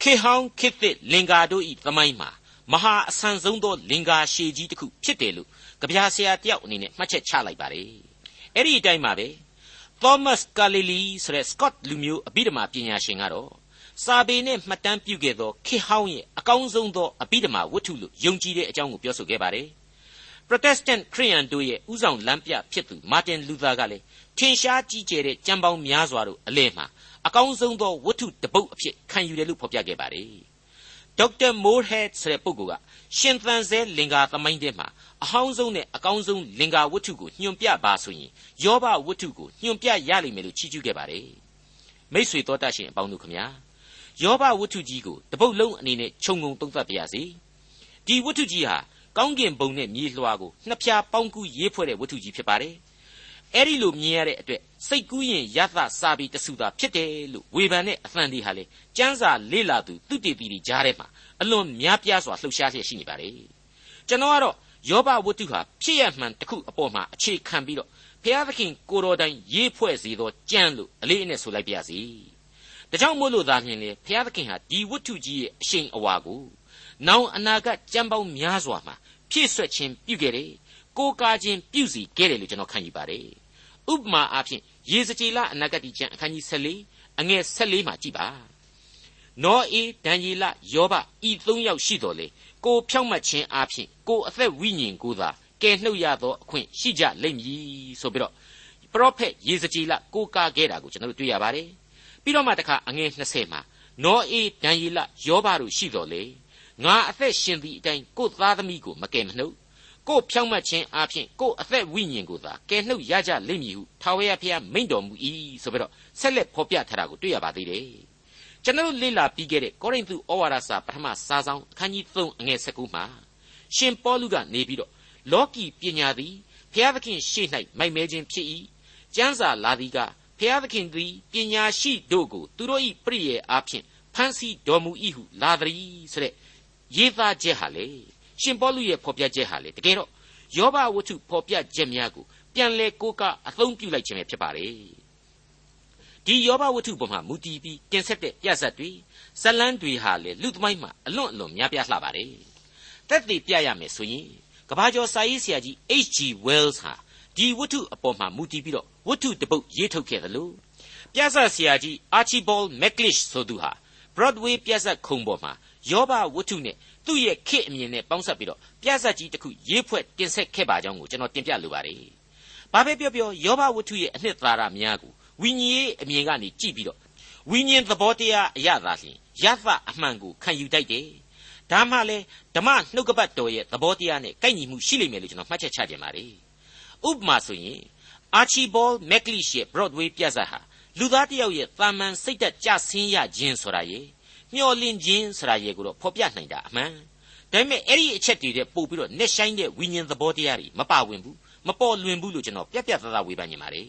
ခေဟောင်းခေသစ်လင်္ကာတို့ဤသမိုင်းမှာမဟာအဆန်ဆုံးသောလင်္ကာရှည်ကြီးတစ်ခုဖြစ်တယ်လို့ကြပြဆရာတယောက်အနေနဲ့မှတ်ချက်ချလိုက်ပါတယ်အဲ့ဒီအတိုင်းပါပဲ Thomas Carlyle ဆိုတဲ့ Scott လူမျိုးအဘိဓမ္မာပညာရှင်ကတော့စာပေနဲ့မှတ်တမ်းပြုခဲ့သောခေဟောင်းရဲ့အကောင်းဆုံးသောအဘိဓမ္မာဝတ္ထုလို့ယုံကြည်တဲ့အကြောင်းကိုပြောဆိုခဲ့ပါတယ်။ Protestant ခရိယန်တို့ရဲ့ဥဆောင်လမ်းပြဖြစ်သူ မာတင်လူသာကလည်းထင်ရှားကြီးကျယ်တဲ့ကြံပေါင်းများစွာတို့အလဲမှာအကောင်းဆုံးသောဝတ္ထုတစ်ပုဒ်အဖြစ်ခံယူတယ်လို့ဖော်ပြခဲ့ပါတယ်။ဒေါက်တာမိုးဟက်ဆိုတဲ့ပုဂ္ဂိုလ်ကရှင်သန်ဆဲလင်္ကာသမိုင်းထဲမှာအဟောင်းဆုံးနဲ့အကောင်းဆုံးလင်္ကာဝတ္ထုကိုညွှန်ပြပါဆိုရင်ယောဘဝတ္ထုကိုညွှန်ပြရလိမ့်မယ်လို့ချီးကျူးခဲ့ပါတယ်မိษွေတော်တတ်ရှင်အပေါင်းတို့ခမညာယောဘဝတ္ထုကြီးကိုတပုတ်လုံးအနေနဲ့ခြုံငုံသုံးသပ်ပါရစေဒီဝတ္ထုကြီးဟာ ကောင်းကင်ဘုံနဲ့မြေလွှာကိုနှစ်ဖြာပေါင်းကူးရေးဖွဲ့တဲ့ဝတ္ထုကြီးဖြစ်ပါတယ်အဲ့ဒီလိုမြင်ရတဲ့အတွက်စိတ်ကူးရင်ရသစာပြီးတဆူတာဖြစ်တယ်လို့ဝေဖန်တဲ့အသံတွေဟာလေစန်းစာလေးလာသူသူတေတီတွေကြားထဲမှာအလွန်များပြားစွာလှုပ်ရှားလျက်ရှိနေပါတယ်ကျွန်တော်ကတော့ယောဘဝတ္ထုဟာဖြစ်ရမှန်တစ်ခုအပေါ်မှာအခြေခံပြီးတော့ဘုရားသခင်ကိုတော်တိုင်ရေးဖွဲ့စေသောကြံလို့အလေးအနက်ဆိုလိုက်ပါရစေဒါကြောင့်မို့လို့သာမြင်လေဘုရားသခင်ဟာဒီဝတ္ထုကြီးရဲ့အရှိန်အဝါကိုနောင်အနာဂတ်ကြံပေါင်းများစွာမှာ ဖြည့်ဆွက်ခြင်းပြုခဲ့တယ်ကိုးကားခြင်းပြုစီခဲ့တယ်လို့ကျွန်တော်ခံယူပါတယ်ဥပမာအားဖြင့်ယေဇကျေလအနာဂတ်ကျမ်းအခန်းကြီး14အငယ်14မှာကြည့်ပါနောအေဒံယေလယောဘဤသုံးယောက်ရှိတော်လေကိုဖြောက်မှတ်ခြင်းအားဖြင့်ကိုအသက်ဝိညာဉ်ကိုသာကယ်နှုတ်ရသောအခွင့်ရှိကြလိမ့်မည်ဆိုပြီးတော့ပရောဖက်ယေဇကျေလကိုကားခဲ့တာကိုကျွန်တော်တို့တွေ့ရပါတယ်ပြီးတော့မှတခါအငယ်20မှာနောအေဒံယေလယောဘတို့ရှိတော်လေ ငါအသက်ရှင်သည့်အတိုင်းကိုသားသမီးကိုမကယ်မနှုတ်ကိုဖြောင့်မတ်ခြင်းအပြင်ကိုအသက်ဝိညာဉ်ကိုသာကယ်နှုတ်ရကြလိမ့်မည်ဟုထာဝရဘုရားမိန့်တော်မူ၏ဆိုပြီးတော့ဆက်လက်ဖော်ပြထားတာကိုတွေ့ရပါသေးတယ်ကျွန်တော်လေ့လာပြီးခဲ့တဲ့ကောရိန္သုဩဝါဒစာပထမစာဆောင်အခန်းကြီး3အငယ်19မှာရှင်ပေါလုကနေပြီးတော့လောကီပညာသည်ဘုရားသခင်ရှေ့၌မိုက်မဲခြင်းဖြစ်၏ကျမ်းစာလာသည်ကဘုရားသခင်သည်ပညာရှိတို့ကိုသူတို့၏ပြည့်ရဲ့အားဖြင့်ဖန်ဆီးတော်မူ၏ဟုလာသည်ဆိုတဲ့ ရေးသားချက်ဟာလေရှင်ပေါလုရဲ့ဖော်ပြချက်ဟာလေတကယ်တော့ယောဘဝတ္ထုဖော်ပြချက်များကိုပြန်လဲကိုးကားအသုံးပြုလိုက်ခြင်းပဲဖြစ်ပါလေဒီယောဘဝတ္ထုပေါ်မှာမူတည်ပြီးတင်ဆက်တဲ့ပြဿတ်တွေဇလန်းတွေဟာလေလူသမိုင်းမှာအလွန်အလွန်များပြားလှပါတယ်တက်တည်ပြရမယ်ဆိုရင်ကဘာကျော်စာရေးဆရာကြီး H.G. Wells ဟာဒီဝတ္ထုအပေါ်မှာမူတည်ပြီးတော့ဝတ္ထုတပုတ်ရေးထုတ်ခဲ့တယ်လို့ပြဿတ်ဆရာကြီး Archibald MacLeish ဆိုသူဟာ Broadway ပြဿတ်ခုံပေါ်မှာယောဘဝတ္ထုနဲ့သူ့ရဲ့ခေတ်အမြင်နဲ့ပေါင်းစပ်ပြီးတော့ပြဿတ်ကြီးတစ်ခုရေးဖွဲ့တင်ဆက်ခဲ့ပါကြောင်းကိုကျွန်တော်တင်ပြလိုပါတယ်။ဘာပဲပြောပြောယောဘဝတ္ထုရဲ့အနှစ်သာရများကိုဝိညာဉ်ရေးအမြင်ကနေကြည့်ပြီးတော့ဝိညာဉ်သဘောတရားအရသာလျှင်ယသအမှန်ကိုခံယူတတ်တယ်။ဒါမှလည်းဓမ္မနှုတ်ကပတ်တော်ရဲ့သဘောတရားနဲ့ကိုက်ညီမှုရှိလိမ့်မယ်လို့ကျွန်တော်မှတ်ချက်ချခြင်းပါတယ်။ဥပမာဆိုရင် Archibald MacLeish ရဲ့ Broadway ပြဿနာဟာ လူသားတစ်ယောက်ရဲ့တာမန်စိတ်သက်ကြဆင်းရခြင်းဆိုတာရဲ့မျောလင့်ခြင်းဆိုတာရဲ့ကိုတော့ဖော်ပြနိုင်တာအမှန်ဒါပေမဲ့အဲ့ဒီအချက်တွေတဲ့ပို့ပြီးတော့နှက်ဆိုင်တဲ့ဝိညာဉ်သဘောတရားတွေမပါဝင်ဘူးမပေါ်လွင်ဘူးလို့ကျွန်တော်ပြက်ပြက်သားသားဝေဖန်နေပါတယ်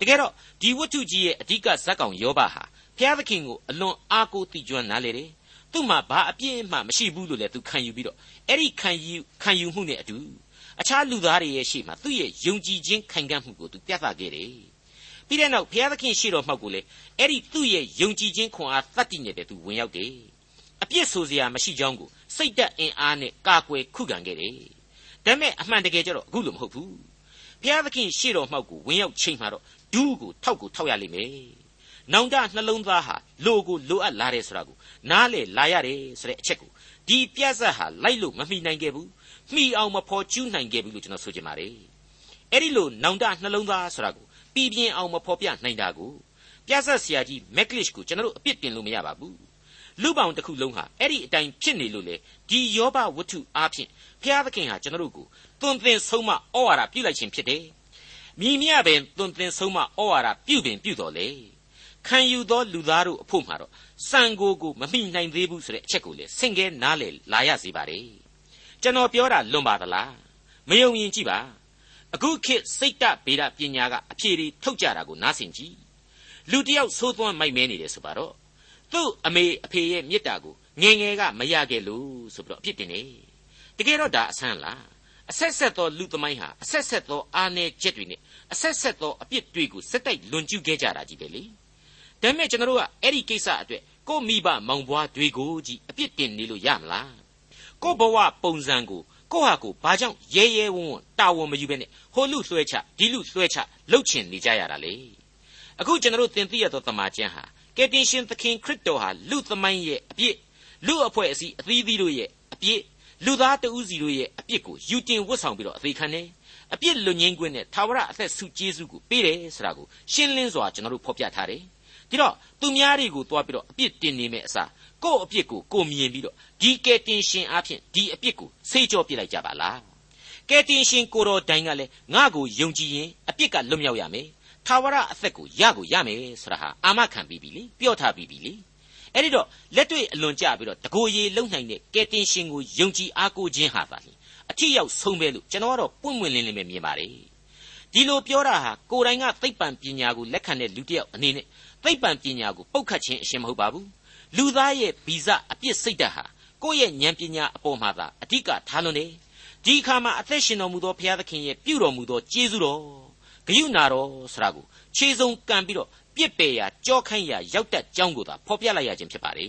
တကယ်တော့ဒီဝတ္ထုကြီးရဲ့အဓိကဇက်ကောင်ယောဘဟာဘုရားသခင်ကိုအလွန်အားကိုးတည်ကျွမ်းနားလေတယ်သူ့မှာဘာအပြည့်အမှမရှိဘူးလို့လည်းသူခံယူပြီးတော့အဲ့ဒီခံယူခံယူမှုနဲ့အတူအခြားလူသားတွေရဲ့ရှေ့မှာသူ့ရဲ့ယုံကြည်ခြင်းခိုင်ခံ့မှုကိုသူပြသခဲ့တယ် ပြီးတဲ့နောက်ဘုရားသခင်ရှေ့တော်မှောက်ကိုလေအဲ့ဒီသူ့ရဲ့ယုံကြည်ခြင်းခွန်အားတတ်တည်နေတဲ့သူဝင်ရောက်တယ်အပြစ်ဆိုစရာမရှိကြောင်းကိုစိတ်တက်အင်အားနဲ့ကာကွယ်ခုခံခဲ့တယ်ဒါပေမဲ့အမှန်တကယ်ကျတော့အခုလိုမဟုတ်ဘူးဘုရားသခင်ရှေ့တော်မှောက်ကိုဝင်ရောက်ချိန်မှာတော့ဒူးကိုထောက်ကိုထောက်ရလိမ့်မယ်နောင်တနှလုံးသားဟာလိုကိုလိုအပ်လာတယ်ဆိုတာကိုနားလေလာရတယ်ဆိုတဲ့အချက်ကိုဒီပြဿနာဟာလိုက်လို့မမိနိုင်ခဲ့ဘူးမိအောင်မဖော်ကျူးနိုင်ခဲ့ဘူးလို့ကျွန်တော်ဆိုချင်ပါတယ်အဲ့ဒီလိုနောင်တနှလုံးသားဆိုတာကို ပြည်ပြင်းအောင်မဖော်ပြနိုင်တာကိုပြဿနာဆရာကြီးမက်ကလစ်ကိုကျွန်တော်တို့အပြစ်တင်လို့မရပါဘူးလူပောင်တစ်ခုလုံးဟာအဲ့ဒီအတိုင်းဖြစ်နေလို့လေဒီယောဘဝတ္ထုအားဖြင့်ဘုရားသခင်ဟာကျွန်တော်တို့ကိုသွန်သင်ဆုံးမဩဝါဒပြုလိုက်ခြင်းဖြစ်တယ်မြည်မြပင်သွန်သင်ဆုံးမဩဝါဒပြုပင်ပြုတော်လေခံယူသောလူသားတို့အဖို့မှာတော့စံကိုကိုမမိနိုင်သေးဘူးဆိုတဲ့အချက်ကိုလေဆင့်ကဲနားလေလာရစေပါ रे ကျွန်တော်ပြောတာလွန်ပါသလားမယုံရင်ကြည့်ပါ အခုခေတ်စိတ်တဗေဒပညာကအဖြေတွေထုတ်ကြတာကိုနားဆင်ကြည့်လူတယောက်သိုးသွန်းမိုက်မဲနေတယ်ဆိုပါတော့သူ့အမေအဖေရဲ့မေတ္တာကိုငယ်ငယ်ကမရခဲ့လို့ဆိုပြီးတော့အပြစ်တင်နေတကယ်တော့ဒါအဆန်းလားအဆက်ဆက်သောလူသမိုင်းဟာအဆက်ဆက်သောအာနယ်ချက်တွေနဲ့အဆက်ဆက်သောအပြစ်တွေကိုစက်တိုက်လွန်ကျူးခဲ့ကြတာကြီးပဲလေဒါပေမဲ့ကျွန်တော်တို့ကအဲ့ဒီကိစ္စအတွက်ကိုမိဘမောင်ဘွားတွေကိုကြီးအပြစ်တင်နေလို့ရမလားကိုဘဝပုံစံကို ကိုဟာကိုဘာကြောင့်ရဲရဲဝံ့ဝံ့တာဝန်မယူဘဲနဲ့ဟိုလူလွှဲချဒီလူလွှဲချလှုပ်ချင်နေကြရတာလေအခုကျွန်တော်တို့သင်သိရသောတမန်ကျမ်းဟာကယ်တင်ရှင်သခင်ခရစ်တော်ဟာလူသမိုင်းရဲ့အပြစ်လူအဖွဲ့အစည်းအသီးသီးတို့ရဲ့အပြစ်လူသားတဦးစီတို့ရဲ့အပြစ်ကိုယူတင်ဝတ်ဆောင်ပြီးတော့အသေးခံတယ်အပြစ်လွတ်ငင်းခွင့်နဲ့သာဝရအသက်ဆုကျေးဇူးကိုပေးတယ်ဆိုတာကိုရှင်းလင်းစွာကျွန်တော်တို့ဖော်ပြထားတယ်ဒီတော့သူများတွေကိုတွားပြီးတော့အပြစ်တင်နေမယ့်အစား ကိုယ့်အပြစ်ကိုကိုမြင်ပြီးတော့ဒီကယ်တင်ရှင်အဖြစ်ဒီအပြစ်ကိုဆေးကြောပြလိုက်ကြပါလားကယ်တင်ရှင်ကိုတော်တိုင်ကလည်းငါ့ကိုယုံကြည်ရင်အပြစ်ကလွတ်မြောက်ရမယ်ထာဝရအသက်ကိုရကိုရမယ်ဆိုတာဟာအာမခံပြီးပြီလေပြောထားပြီးပြီလေအဲ့ဒီတော့လက်တွေ့အလွန်ကြပြီးတော့တကိုယ်ရည်လုံနိုင်တဲ့ကယ်တင်ရှင်ကိုယုံကြည်အားကိုးခြင်းဟာသာလျှင်အထီရောက်ဆုံးပဲလို့ကျွန်တော်ကတော့ပွင့်ပွင့်လင်းလင်းပဲမြင်ပါတယ်ဒီလိုပြောတာဟာကိုယ်တိုင်ကသိပ္ပံပညာကိုလက်ခံတဲ့လူတစ်ယောက်အနေနဲ့သိပ္ပံပညာကိုပုတ်ခတ်ခြင်းအရှင်မဟုတ်ပါဘူး လူသားရဲ့ဗီဇအပြစ်စိတ်ဓာတ်ဟာကိုယ့်ရဲ့ဉာဏ်ပညာအပေါ်မှာသာအဓိကထားလွန်တယ်ဒီအခါမှာအသက်ရှင်တော်မူသောဘုရားသခင်ရဲ့ပြုတော်မူသောကျေးဇူးတော်ဂယုဏတော်ဆိုတာကိုခြေစုံကံပြီးတော့ပြစ်ပယ်ရာကြောခိုင်းရာရောက်တတ်ကြောင်းကိုသာဖော်ပြလိုက်ရခြင်းဖြစ်ပါလေ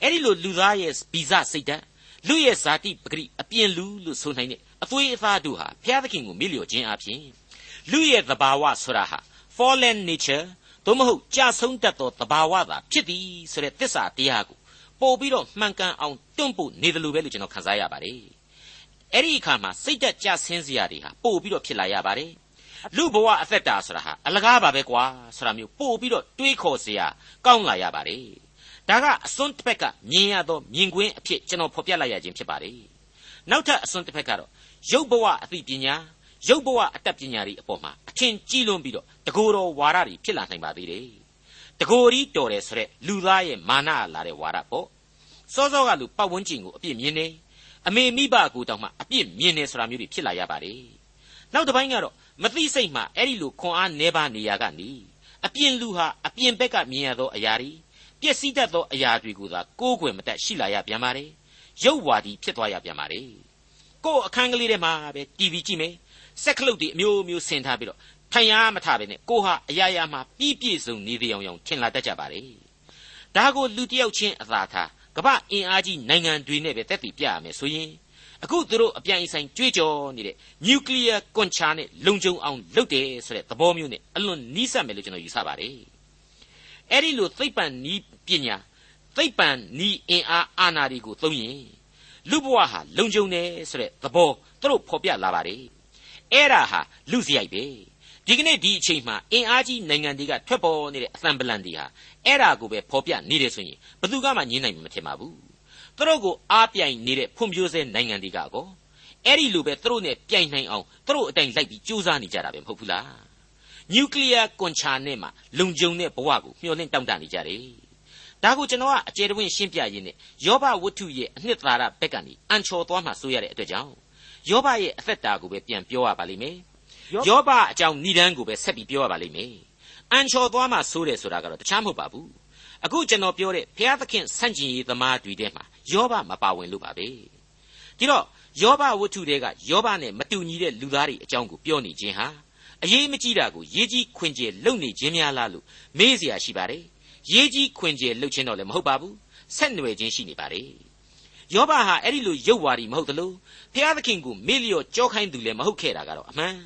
အဲ့ဒီလိုလူသားရဲ့ဗီဇစိတ်ဓာတ်လူရဲ့ဇာတိပဂရိအပြင်လူလို့ဆိုနိုင်တဲ့အသွေးအသားတို့ဟာဘုရားသခင်ကိုမေ့လျော့ခြင်းအပြင်လူရဲ့သဘာဝဆိုတာဟာ fallen nature သို့မဟုတ်ကြဆုံးတတ်သောတဘာဝသာဖြစ်သည်ဆိုတဲ့သစ္စာတရားကိုပို့ပြီးတော့မှန်ကန်အောင်တွန့်ပို့နေတယ်လို့ပဲလို့ကျွန်တော်ခန်းစားရပါတယ်။အဲ့ဒီအခါမှာစိတ်တက်ကြဆင်းစရာတွေဟာပို့ပြီးတော့ဖြစ်လာရပါတယ်။လူဘဝအသက်တာဆိုတာဟာအလကားပါပဲကွာဆိုတာမျိုးပို့ပြီးတော့တွေးခေါ်စရာကောင်းလာရပါတယ်။ဒါကအစွန်းတစ်ဖက်ကမြင်ရသောမြင်ကွင်းအဖြစ်ကျွန်တော်ဖော်ပြလိုက်ရခြင်းဖြစ်ပါတယ်။နောက်ထပ်အစွန်းတစ်ဖက်ကတော့ရုပ်ဘဝအသိပညာ ရုပ်ဘဝအတတ်ပညာတွေအပေါ်မှာအထင်ကြီးလွန်းပြီးတော့တကိုယ်တော်ဝါဒတွေဖြစ်လာနိုင်ပါသေးတယ်တကိုယ်ကြီးတော်တယ်ဆိုတဲ့လူသားရဲ့မာနလာတဲ့ဝါဒပေါ့စောစောကလူပတ်ဝန်းကျင်ကိုအပြစ်မြင်နေအမေမိဘကိုတောင်မှအပြစ်မြင်နေဆိုတာမျိုးတွေဖြစ်လာရပါတယ်နောက်တစ်ပိုင်းကတော့မသိစိတ်မှအဲ့ဒီလိုခွန်အားနေပါနေရကနေအပြင်လူဟာအပြင်ဘက်ကမြင်ရသောအရာတွေပျက်စီးတတ်သောအရာတွေကိုသာကိုးကွယ်မတတ်ရှိလာရပြန်ပါတယ်ရုပ်ဝါဒီဖြစ်သွားရပြန်ပါတယ်ကို့အခန်းကလေးထဲမှာပဲ TV ကြည့်မယ် စက်ခလုတ်တွေအမျိုးမျိုးဆင်ထားပြီးတော့ထိုင်ရမထပဲနဲ့ကိုဟာအရာရာမှာပြီးပြည့်စုံနေသေးအောင်ထင်လာတတ်ကြပါလေဒါကိုလူတယောက်ချင်းအသာထားကမ္ဘာအင်အားကြီးနိုင်ငံတွေနဲ့ပဲတက်တည်ပြရမယ်ဆိုရင်အခုသူတို့အပြိုင်ဆိုင်ကြွေးကြော်နေတဲ့နျူကလ িয়ার ကွန်ချာနဲ့လုံခြုံအောင်လုပ်တယ်ဆိုတဲ့သဘောမျိုးနဲ့အလွန်နီးစပ်မယ်လို့ကျွန်တော်ယူဆပါတယ်အဲ့ဒီလိုသိပ္ပံနီးပညာသိပ္ပံနီးအင်အားအာဏာတွေကိုသုံးရင်လူဘဝဟာလုံခြုံတယ်ဆိုတဲ့သဘောသူတို့ဖော်ပြလာပါတယ် အဲ့ဒါဟာလူစရိုက်ပဲဒီကနေ့ဒီအချိန်မှာအင်အားကြီးနိုင်ငံတွေကထွက်ပေါ်နေတဲ့အသံပလန်တွေဟာအဲ့ဒါကိုပဲဖော်ပြနေတယ်ဆိုရင်ဘယ်သူမှငြင်းနိုင်မှာမထင်ပါဘူးသူတို့ကိုအားပြိုင်နေတဲ့ဖွံ့ဖြိုးဆဲနိုင်ငံတွေကကောအဲ့ဒီလိုပဲသူတို့နဲ့ပြိုင်နိုင်အောင်သူတို့အတိုင်းလိုက်ပြီးစူးစမ်းနေကြတာပဲမဟုတ်ဘူးလားနျူကလ িয়ার ကွန်ချာနဲ့မှလုံခြုံတဲ့ဘဝကိုမျှော်လင့်တောင့်တနေကြတယ်ဒါကိုကျွန်တော်ကအကျယ်တဝင့်ရှင်းပြရင်းနဲ့ယောဘဝတ္ထုရဲ့အနှစ်သာရဘက်ကနေအန်ချော်သွားမှဆိုရတဲ့အတွက်ကြောင့် ယောဘရဲ့အသက်တာကိုပဲပြန်ပြောရပါလိမ့်မယ်ယောဘအကြောင်းဏိဒန်းကိုပဲဆက်ပြီးပြောရပါလိမ့်မယ်အန်ချော်သွားမှဆိုတယ်ဆိုတာကတော့တခြားမဟုတ်ပါဘူးအခုကျွန်တော်ပြောတဲ့ဘုရားသခင်ဆန့်ကျင်ရေးသမားတွေထဲမှာယောဘမပါဝင်လို့ပါပဲဒီတော့ယောဘဝတ္ထုတွေကယောဘနဲ့မတူညီတဲ့လူသားတွေအကြောင်းကိုပြောနေခြင်းဟာအရေးမကြီးတာကိုရေးကြီးခွင်ကျယ်လုပ်နေခြင်းများလားလို့မေးเสียရှိပါတယ်ရေးကြီးခွင်ကျယ်လုပ်ခြင်းတော့လည်းမဟုတ်ပါဘူးဆက်နွယ်ခြင်းရှိနေပါတယ် ယောဘဟာအဲ့ဒီလိုရုပ်ဝါဒီမဟုတ်သလိုဖျားသခင်ကိုမေ့လျော့ကြောခိုင်းသူလည်းမဟုတ်ခဲ့တာကတော့အမှန်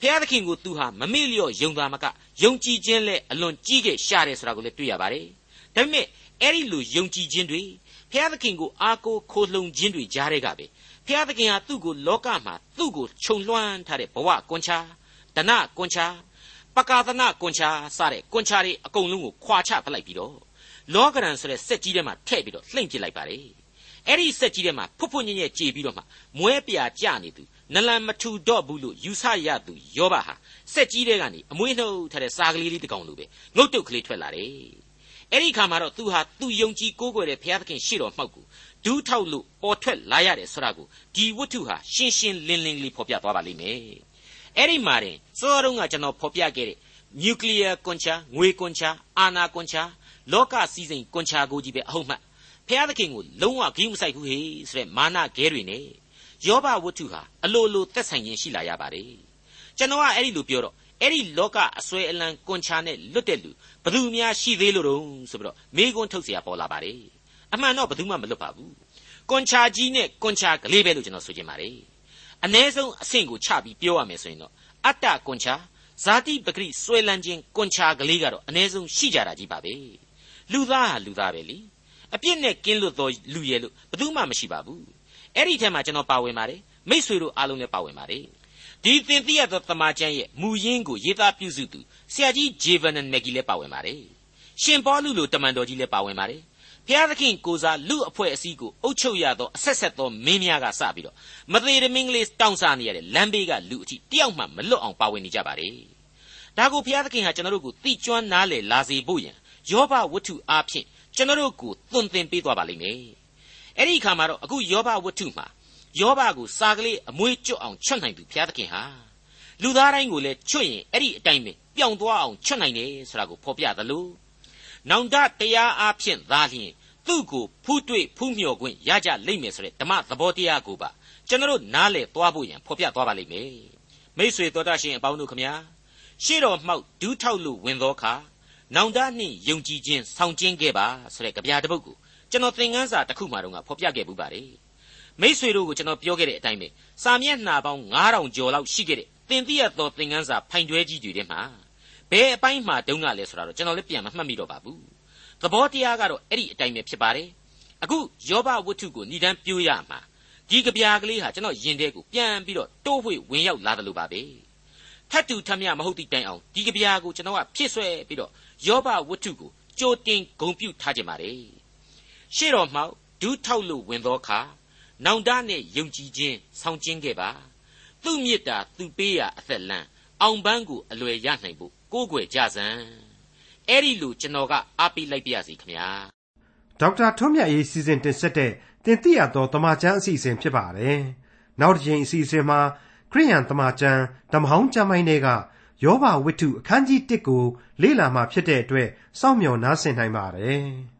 ဖျားသခင်ကိုသူဟာမမေ့လျော့ယုံသားမကယုံကြည်ခြင်းနဲ့အလွန်ကြီးခဲ့ရှာတယ်ဆိုတာကိုလည်းတွေ့ရပါတယ်ဒါပေမဲ့အဲ့ဒီလိုယုံကြည်ခြင်းတွေဖျားသခင်ကိုအားကိုးခိုလှုံခြင်းတွေကြားတဲ့ကပဲဖျားသခင်ဟာသူ့ကိုလောကမှာသူ့ကိုခြုံလွှမ်းထားတဲ့ဘဝကွန်ချာဒနကွန်ချာပကာသနာကွန်ချာစတဲ့ကွန်ချာတွေအကုန်လုံးကိုခွာချပလိုက်ပြီးတော့လောကရန်ဆိုတဲ့စက်ကြီးထဲမှာထည့်ပြီးတော့လှိမ့်ပစ်လိုက်ပါလေ အဲ့ဒီစက်ကြီးထဲမှာဖွတ်ဖွတ်ညံ့ညံ့ကြေပြီးတော့မှမွဲပြာကြနေသူနလန်မထူတော့ဘူးလို့ယူဆရသူယောဘဟာစက်ကြီးတဲကနေအမွေးနှုတ်ထားတဲ့စားကလေးလေးတစ်ကောင်လိုပဲငုတ်တုတ်ကလေးထွက်လာတယ်အဲ့ဒီခါမှာတော့သူဟာသူယုံကြည်ကိုးကွယ်တဲ့ဘုရားသခင်ရှေ့တော်မှောက်ကိုဒူးထောက်လို့ပေါ်ထွက်လာရတယ်ဆိုတာကိုဒီဝတ္ထုဟာရှင်းရှင်းလင်းလင်းလေးဖော်ပြသွားပါလိမ့်မယ်အဲ့ဒီမှာတင်စောရုံးကကျွန်တော်ဖော်ပြခဲ့တဲ့နျူကလ িয়ার ကွန်ချာငွေကွန်ချာအာနာကွန်ချာလောကစည်းစိမ်ကွန်ချာကိုကြီးပဲအဟုတ်မှတ် ဖျားသခင်ကိုလုံးဝဂိမ်းမဆိုင်ဘူးဟေးဆိုတဲ့မာနခဲတွေနဲ့ယောဘဝတ္ထုဟာအလိုလိုသက်ဆိုင်ခြင်းရှိလာရပါတယ်ကျွန်တော်ကအဲ့ဒီလိုပြောတော့အဲ့ဒီလောကအစွဲအလံကွန်ချာနဲ့လွတ်တဲ့လူဘသူများရှိသေးလို့တုံးဆိုပြီးတော့မေးခွန်းထုတ်เสียပေါ်လာပါတယ်အမှန်တော့ဘသူမှမလွတ်ပါဘူးကွန်ချာကြီးနဲ့ကွန်ချာကလေးပဲလို့ကျွန်တော်ဆိုချင်ပါတယ်အ ਨੇ ဆုံးအဆင့်ကိုချပြီးပြောရမယ်ဆိုရင်တော့အတ္တကွန်ချာဇာတိပဂရိစွဲလန်းခြင်းကွန်ချာကလေးကတော့အ ਨੇ ဆုံးရှိကြတာကြီးပါပဲလူသားဟာလူသားပဲလေအ ပြစ်နဲ့ကင်းလွတ်သောလူရဲ့လို့ဘယ်သူမှမရှိပါဘူးအဲ့ဒီထဲမှာကျွန်တော်ပါဝင်ပါတယ်မိษွေတို့အားလုံးလည်းပါဝင်ပါတယ်ဒီသင်သိရသောတမန်ကျမ်းရဲ့မူရင်းကိုရေးသားပြုစုသူဆရာကြီးဂျေဗန်နက်ကီလည်းပါဝင်ပါတယ်ရှင်ပေါလုလိုတမန်တော်ကြီးလည်းပါဝင်ပါတယ်ဖျားသခင်ကိုစားလူအဖွဲ့အစည်းကိုအုပ်ချုပ်ရသောအဆက်ဆက်သောမင်းများကစပြီးတော့မသေးတမင်းကလေးတောင်းစားနေရတဲ့လမ်းဘေးကလူအထိတယောက်မှမလွတ်အောင်ပါဝင်နေကြပါတယ်ဒါကိုဖျားသခင်ဟာကျွန်တော်တို့ကိုသိကျွမ်းနားလေလာစေဖို့ယံယောဘဝတ္ထုအားဖြင့် ကျွန်တော်တို့ကိုသွန်သင်ပေးသွားပါလိမ့်မယ်အဲ့ဒီအခါမှာတော့အခုယောဘဝတ္ထုမှာယောဘကိုစာကလေးအမွေးကျွတ်အောင်ချွတ်နိုင်သူဘုရားသခင်ဟာလူသားတိုင်းကိုလည်းချွတ်ရင်အဲ့ဒီအတိုင်းပဲပျောင်သွားအောင်ချွတ်နိုင်တယ်ဆိုတာကိုဖော်ပြသလိုနောင်တတရားအားဖြင့်သာလျှင်သူ့ကိုဖူးတွေ့ဖူးမြော်ခွင့်ရကြလိမ့်မယ်ဆိုတဲ့ဓမ္မသဘောတရားကိုပါကျွန်တော်တို့နားလည်သွားဖို့ရန်ဖော်ပြသွားပါလိမ့်မယ်မိษွေတော်တတ်ရှင်အပေါင်းတို့ခမညာရှေ့တော်မှောက်ဒူးထောက်လို့ဝင်သောအခါ နောင်တနှင့်ယုံကြည်ခြင်းဆောင်ကျင်းခဲ့ပါဆိုတဲ့ကြပြတစ်ပုဒ်ကိုကျွန်တော်သင်ခန်းစာတစ်ခုမှတော့ဖော်ပြခဲ့ပူပါတယ်မိษွေတို့ကိုကျွန်တော်ပြောခဲ့တဲ့အတိုင်းပဲစာမျက်နှာပေါင်း9000ကျော်လောက်ရှိခဲ့တဲ့သင်သိရသောသင်ခန်းစာဖိုင်တွဲကြီးတွေထဲမှာဘယ်အပိုင်းမှာတုန်းကလဲဆိုတာတော့ကျွန်တော်လည်းပြန်မမှတ်မိတော့ပါဘူးသဘောတရားကတော့အဲ့ဒီအတိုင်းပဲဖြစ်ပါတယ်အခုယောဘဝတ္ထုကိုဏ္ဍန်ပြိုးရမှာဒီကြပြကလေးဟာကျွန်တော်ယင်တဲ့ကိုပြန်ပြီးတော့တိုးဝှေ့ဝင်ရောက်လာတယ်လို့ပါပဲ ထတ်တူထမ်းမြမဟုတ်သည့်တိုင်အောင်ဒီကြပြကိုကျွန်တော်ကဖြစ်ဆွဲပြီးတော့ယောဘဝတ္ထုကိုကြိုတင်ဂုံပြုထားခြင်းပါတယ်ရှေ့တော်မှောက်ဒူးထောက်လို့ဝင်သောအခါနောင်တနဲ့ယုံကြည်ခြင်းဆောင်ကျင်းခဲ့ပါသူ့မေတ္တာသူပေးရာအသက်လန်းအောင်ပန်းကိုအလွယ်ရနိုင်ဖို့ကိုးကွယ်ကြစမ်းအဲ့ဒီလိုကျွန်တော်ကအားပေးလိုက်ပါရစေခင်ဗျာဒေါက်တာထွန်းမြတ်ရေးစီစဉ်တင်ဆက်တဲ့တင်ပြရသောတမချန်းအစီအစဉ်ဖြစ်ပါတယ်နောက်တစ်ချိန်အစီအစဉ်မှာ ခရိယန်တမချန်းဓမ္မဟောင်းကျမ်းပိုင်းတွေကယောဘဝိတ္ထုအခန်းကြီး1ကိုလေ့လာမှဖြစ်တဲ့အတွက်စောင့်မျှော်နားဆင်နိုင်ပါတယ်။